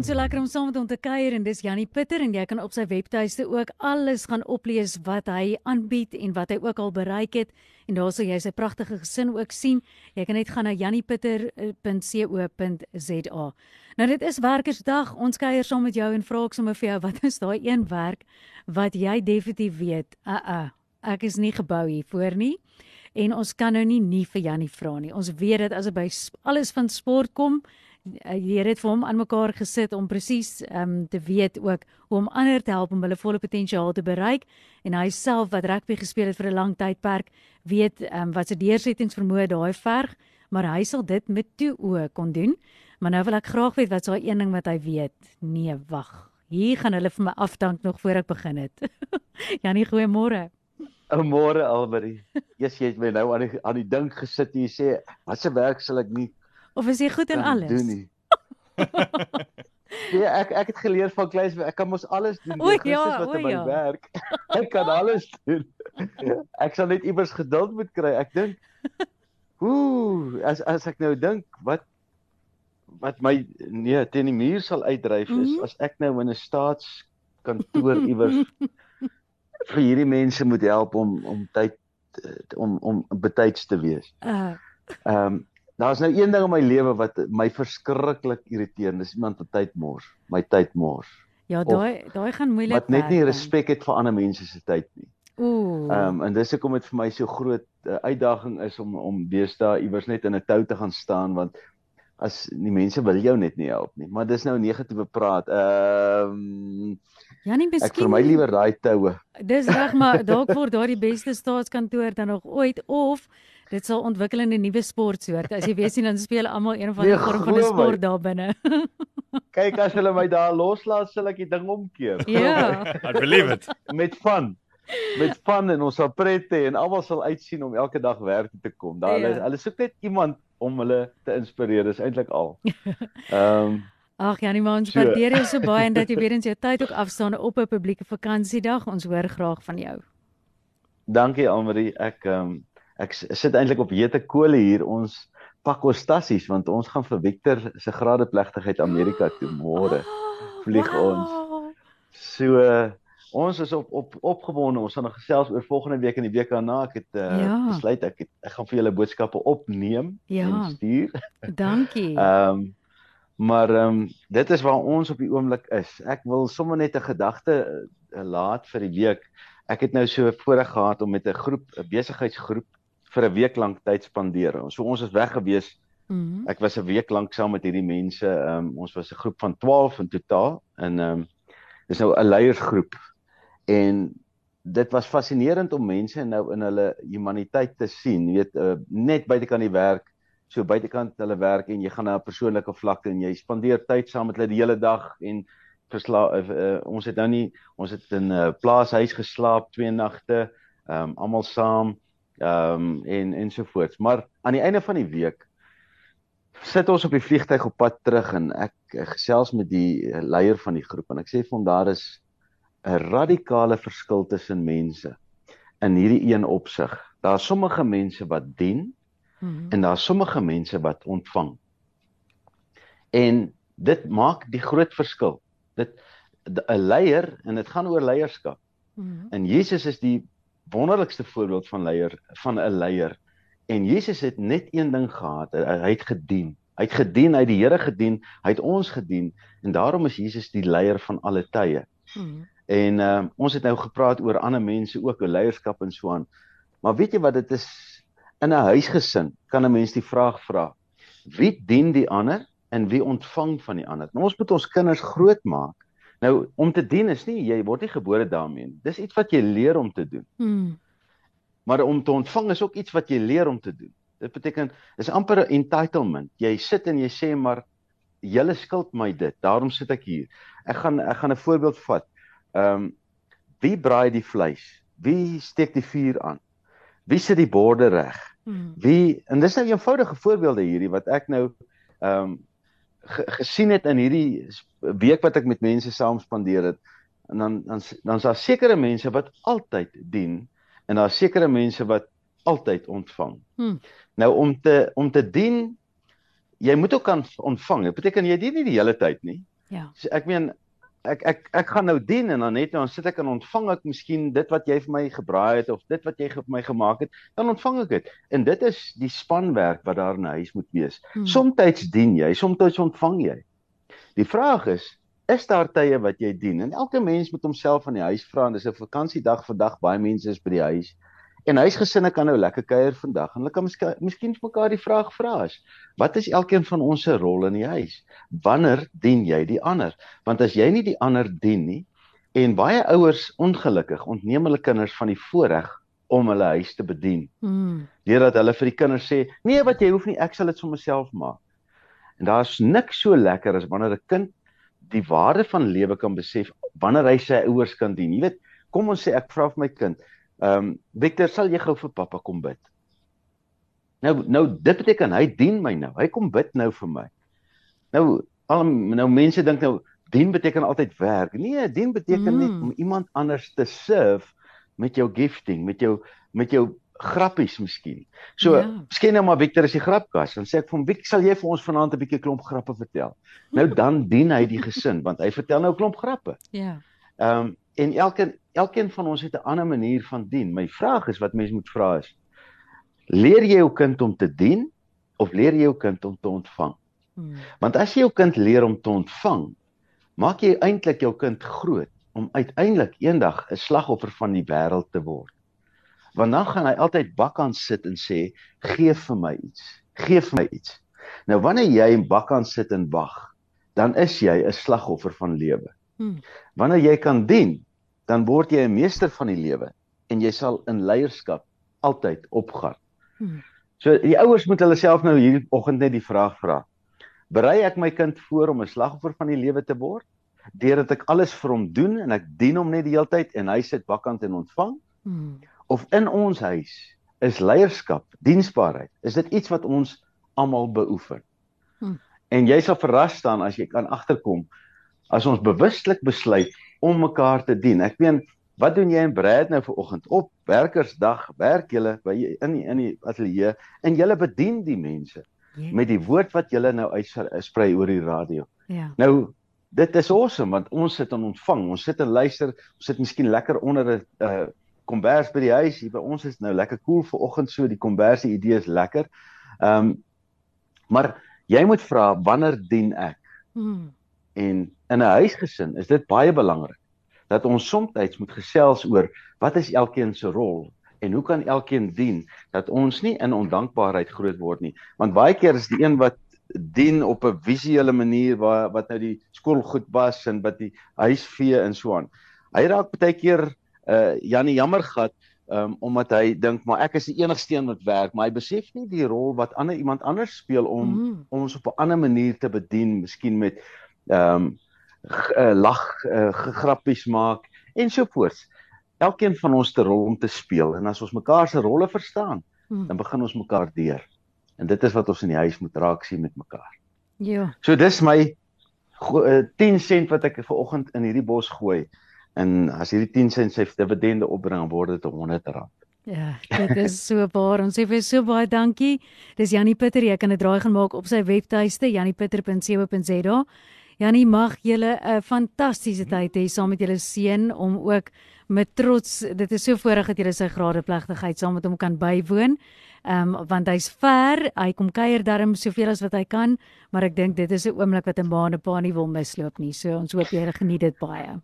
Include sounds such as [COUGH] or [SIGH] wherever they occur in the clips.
Ons so lekker om saam met hom te kuier en dis Jannie Pitter en jy kan op sy webtuiste ook alles gaan oplees wat hy aanbied en wat hy ook al bereik het en daar sal jy sy pragtige gesin ook sien. Jy kan net gaan na janniepitter.co.za. Nou dit is werkersdag. Ons kuier saam met jou en vra ek sommer vir jou wat is daai een werk wat jy definitief weet? Uh uh. Ek is nie gebou hiervoor nie. En ons kan nou nie nie vir Jannie vra nie. Ons weet dit as dit by alles van sport kom, die Here het vir hom aan mekaar gesit om presies um, te weet ook hoe om ander te help om hulle volle potensiaal te bereik. En hy self wat rugby gespeel het vir 'n lang tydperk weet um, wat se deursettingsvermoë daai verg maar hy sal dit met toe oë kon doen. Maar nou wil ek graag weet wat is daai een ding wat hy weet? Nee wag. Hier gaan hulle vir my afdank nog voor ek begin het. [LAUGHS] Janie goeiemôre. Môre Almarie. Yes, jy het my nou aan die aan die ding gesit en jy sê, "Wat se werk sal ek nie Of is jy goed in alles? Doen nie. Ja, [LAUGHS] ek ek het geleer van kleins ek kan mos alles doen. O ja, wat in my ja. werk. [LAUGHS] ek kan alles doen. ek sal net iewers geduld moet kry. Ek dink ooh, as as ek nou dink wat wat my nee teen die muur sal uitdryf is mm -hmm. as ek nou in 'n staatskantoor [LAUGHS] iewers vir hierdie mense moet help om om tyd om om betyds te wees. Uh. Ehm uh. um, Daar's nou een ding in my lewe wat my verskriklik irriteer, dis iemand wat tyd mors, my tyd mors. Ja, daai daai gaan moeilik wees. Wat net nie respek het vir ander mense se tyd nie. Ooh. Ehm um, en dis hoekom dit vir my so groot uh, uitdaging is om om deesdae iewers net in 'n tou te gaan staan want as die mense wil jou net nie help nie. Maar dis nou negatiewe praat. Ehm um, Ja, nie miskien. Ek vir my liewer daai toue. Dis reg, maar [LAUGHS] dalk word daai die beste staatskantoor dan nog ooit of Dit sal ontwikkel in 'n nuwe sportsoort. As jy weet sien dan speel almal een of ander nee, vorm van 'n sport daar binne. [LAUGHS] Kyk as hulle my daar loslaat, sal ek die ding omkeer. [LAUGHS] Ja. I believe it. Met van met van en ons sal pret hê en almal sal uitsien om elke dag werk te kom. Daar ja. hulle soek net iemand om hulle te inspireer. Dis eintlik al. [LAUGHS] Ehm um, Ag Janie, maar ons waardeer jou so baie en dat jy weer eens jou tyd ook afstaan op 'n publieke vakansiedag. Ons hoor graag van jou. Dankie Almarie. Ek ehm um, ek sit eintlik op hete kole hier. Ons pak ons tassies want ons gaan vir Victor se gradeplegtigheid Amerika toe môre. [GASPS] Vlieg ons. So ons is op op opgewonde. Ons gaan nog gesels oor volgende week en die week daarna. Ek het uh, ja. besluit ek het, ek gaan vir julle boodskappe opneem ja. en stuur. [LAUGHS] Dankie. [LAUGHS] Ehm um, maar ehm um, dit is waar ons op die oomblik is. Ek wil sommer net 'n gedagte uh, laat vir die week. Ek het nou so voorreg gehad om met 'n groep 'n besigheidsgroep vir 'n week lank tyd spandeer. So ons is weg gewees. Mm -hmm. Ek was 'n week lank saam met hierdie mense. Ehm um, ons was 'n groep van 12 in totaal en ehm um, dis nou 'n leiersgroep. En dit was fascinerend om mense nou in hulle humaniteit te sien. Jy weet uh, net buitekant die werk, so buitekant hulle werk en jy gaan na 'n persoonlike vlak en jy spandeer tyd saam met hulle die hele dag en versla uh, uh, ons het nou nie ons het in 'n uh, plaashuis geslaap twee nagte, ehm um, almal saam ehm um, en ensovoorts. Maar aan die einde van die week sit ons op die vliegtyg op pad terug en ek, ek gesels met die leier van die groep en ek sê vir hom daar is 'n radikale verskil tussen mense in hierdie een opsig. Daar's sommige mense wat dien mm -hmm. en daar's sommige mense wat ontvang. En dit maak die groot verskil. Dit 'n leier en dit gaan oor leierskap. Mm -hmm. En Jesus is die wonderlikste voorbeeld van leier van 'n leier. En Jesus het net een ding gehad, hy het gedien. Hy het gedien, hy het die Here gedien, hy het ons gedien en daarom is Jesus die leier van alle tye. Hmm. En uh, ons het nou gepraat oor ander mense ook, oor leierskap en so aan. Maar weet jy wat dit is in 'n huisgesin kan 'n mens die vraag vra: Wie dien die ander en wie ontvang van die ander? Nou ons moet ons kinders grootmaak Nou om te dien is nie jy word nie gebore daarmee nie. Dis iets wat jy leer om te doen. Hmm. Maar om te ontvang is ook iets wat jy leer om te doen. Dit beteken dis amper 'n entitlement. Jy sit en jy sê maar julle skuld my dit. Daarom sit ek hier. Ek gaan ek gaan 'n voorbeeld vat. Ehm um, wie braai die vleis? Wie steek die vuur aan? Wie sit die borde reg? Hmm. Wie en dis nou eenvoudige voorbeelde hierdie wat ek nou ehm um, gesien het in hierdie week wat ek met mense saam spandeer het, en dan dan dan's daar sekere mense wat altyd dien en daar's sekere mense wat altyd ontvang. Hmm. Nou om te om te dien jy moet ook kan ontvang. Dit beteken jy dien nie die hele tyd nie. Ja. So ek meen ek ek ek gaan nou dien en dan net nou dan sit ek en ontvang ek miskien dit wat jy vir my gebraai het of dit wat jy vir my gemaak het, dan ontvang ek dit. En dit is die spanwerk wat daar in 'n huis moet wees. Hmm. Somstyds dien jy, somstyds ontvang jy. Die vraag is, is daar tye wat jy dien? En elke mens moet homself van die huis vra en dis 'n vakansiedag vandag, baie mense is by die huis. En huisgesinne kan nou lekker kuier vandag en hulle kan miskien miskien mekaar die vraag vra is: Wat is elkeen van ons se rol in die huis? Wanneer dien jy die ander? Want as jy nie die ander dien nie en baie ouers ongelukkig ontneem hulle kinders van die voorreg om hulle huis te bedien. Mm. Deurdat hulle vir die kinders sê: "Nee, wat jy hoef nie, ek sal dit vir myself maak." En daar's niks so lekker as wanneer 'n kind die waarde van lewe kan besef wanneer hy sy ouers kan dien. Jy weet, kom ons sê ek vra vir my kind, ehm um, Victor, sal jy gou vir pappa kom bid? Nou nou dit beteken hy dien my nou. Hy kom bid nou vir my. Nou al nou mense dink nou dien beteken altyd werk. Nee, dien beteken mm. net om iemand anders te serve met jou gifting, met jou met jou grappies miskien. So, ja. miskien nou maar Victor is die grapkas. Dan sê ek vir hom, "Wie sal jy vir ons vanaand 'n bietjie klomp grappe vertel?" Nou dan dien hy die gesin want hy vertel nou 'n klomp grappe. Ja. Ehm um, en elkeen elkeen van ons het 'n ander manier van dien. My vraag is wat mense moet vra is: Leer jy jou kind om te dien of leer jy jou kind om te ontvang? Hmm. Want as jy jou kind leer om te ontvang, maak jy eintlik jou kind groot om uiteindelik eendag 'n slagoffer van die wêreld te word. Want dan gaan hy altyd bakkant sit en sê: "Gee vir my iets. Gee vir my iets." Nou wanneer jy in bakkant sit en wag, dan is jy 'n slagoffer van lewe. Hmm. Wanneer jy kan dien, dan word jy 'n meester van die lewe en jy sal in leierskap altyd opgaan. Hmm. So die ouers moet hulle self nou hierdie oggend net die vraag vra. Berei ek my kind voor om 'n slagoffer van die lewe te word deurdat ek alles vir hom doen en ek dien hom net die hele tyd en hy sit bakkant en ontvang? Hmm. Of in ons huis is leierskap, diensbaarheid, is dit iets wat ons almal beoefen? Hmm. En jy sal verras staan as jy kan agterkom as ons bewustelik besluit om mekaar te dien. Ek meen, wat doen jy en Brad nou vir oggend op werkersdag? Werk julle by in die, in die ateljee en julle bedien die mense yeah. met die woord wat julle nou uitsprei oor die radio. Ja. Yeah. Nou dit is awesome want ons sit en ontvang, ons sit en luister, ons sit miskien lekker onder 'n uh, kombers by die huis. Hier by ons is nou lekker koel cool vir oggend so die kombers se idee is lekker. Ehm um, maar jy moet vra wanneer dien ek? Hmm. En in 'n huisgesin is dit baie belangrik dat ons soms moet gesels oor wat is elkeen se rol en hoe kan elkeen dien dat ons nie in ondankbaarheid groot word nie. Want baie keer is die een wat dien op 'n visuele manier waar wat nou die skool goed was en wat die huis vee en so aan. Hy raak baie keer uh Janie jammer gehad um, omdat hy dink maar ek is die enigste een wat werk, maar hy besef nie die rol wat ander iemand anders speel om mm ons op 'n ander manier te bedien, miskien met ehm um, uh, lag, uh, grappies maak en so voort. Elkeen van ons te rol om te speel en as ons mekaar se rolle verstaan, hmm. dan begin ons mekaar deur. En dit is wat ons in die huis moet raak sien met mekaar. Ja. So dis my uh, 10 sent wat ek ver oggend in hierdie bos gooi. En as hierdie 10 sent sy dividende opbring, word dit 100 rand. Ja, dit is so baie. Ons sê vir so baie dankie. Dis Janie Pieter, jy kan dit draai gaan maak op sy webtuiste janiepieter.co.za. Janie, mag julle 'n fantastiese tyd hê saam met julle seun om ook met trots, dit is so voorreg dat julle sy gradeplegtigheid saam met hom kan bywoon. Ehm um, want hy's ver, hy kom kuier darm soveel as wat hy kan, maar ek dink dit is 'n oomblik wat 'n ma en 'n pa nie wil misloop nie. So ons hoop jy geniet dit baie.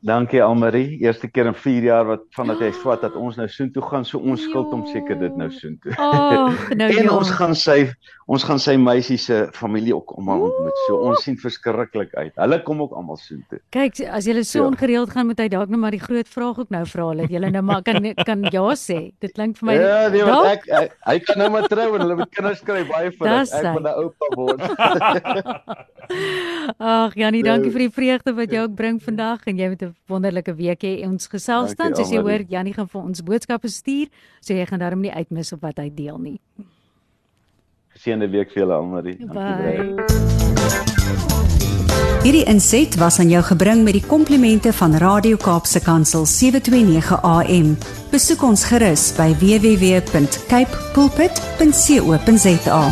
Dankie Almarie. Eerste keer in 4 jaar wat vandat jy swat dat ons nou soontoe gaan, so ons skuld hom seker dit nou soontoe. Oh, nou [LAUGHS] en ja. ons gaan sy ons gaan sy meisie se familie ook almal ontmoet. So ons sien verskriklik uit. Hulle kom ook almal soontoe. Kyk, as jy so ja. ongereeld gaan moet hy dalk net maar die groot vraag ook nou vra hulle. Jy nou maar kan [LAUGHS] kan ja sê. Dit klink vir my Ja, nee, want ek hy, hy kan nou maar trou en hulle met kinders kry baie vir ek. Ek wil 'n oupa word. [LAUGHS] Ag, Janie, dankie vir die vreugde wat jy ook bring vandag en jy met 'n wonderlike week hê. Ons gesels dan, soos jy hoor, Janie gaan vir ons boodskappe stuur, so jy gaan daarom nie uitmis op wat hy deel nie. Geseënde week vir julle almal. Dankie baie. Hierdie inset was aan jou gebring met die komplimente van Radio Kaapse Kansel 729 AM. Besoek ons gerus by www.cape pulpit.co.za.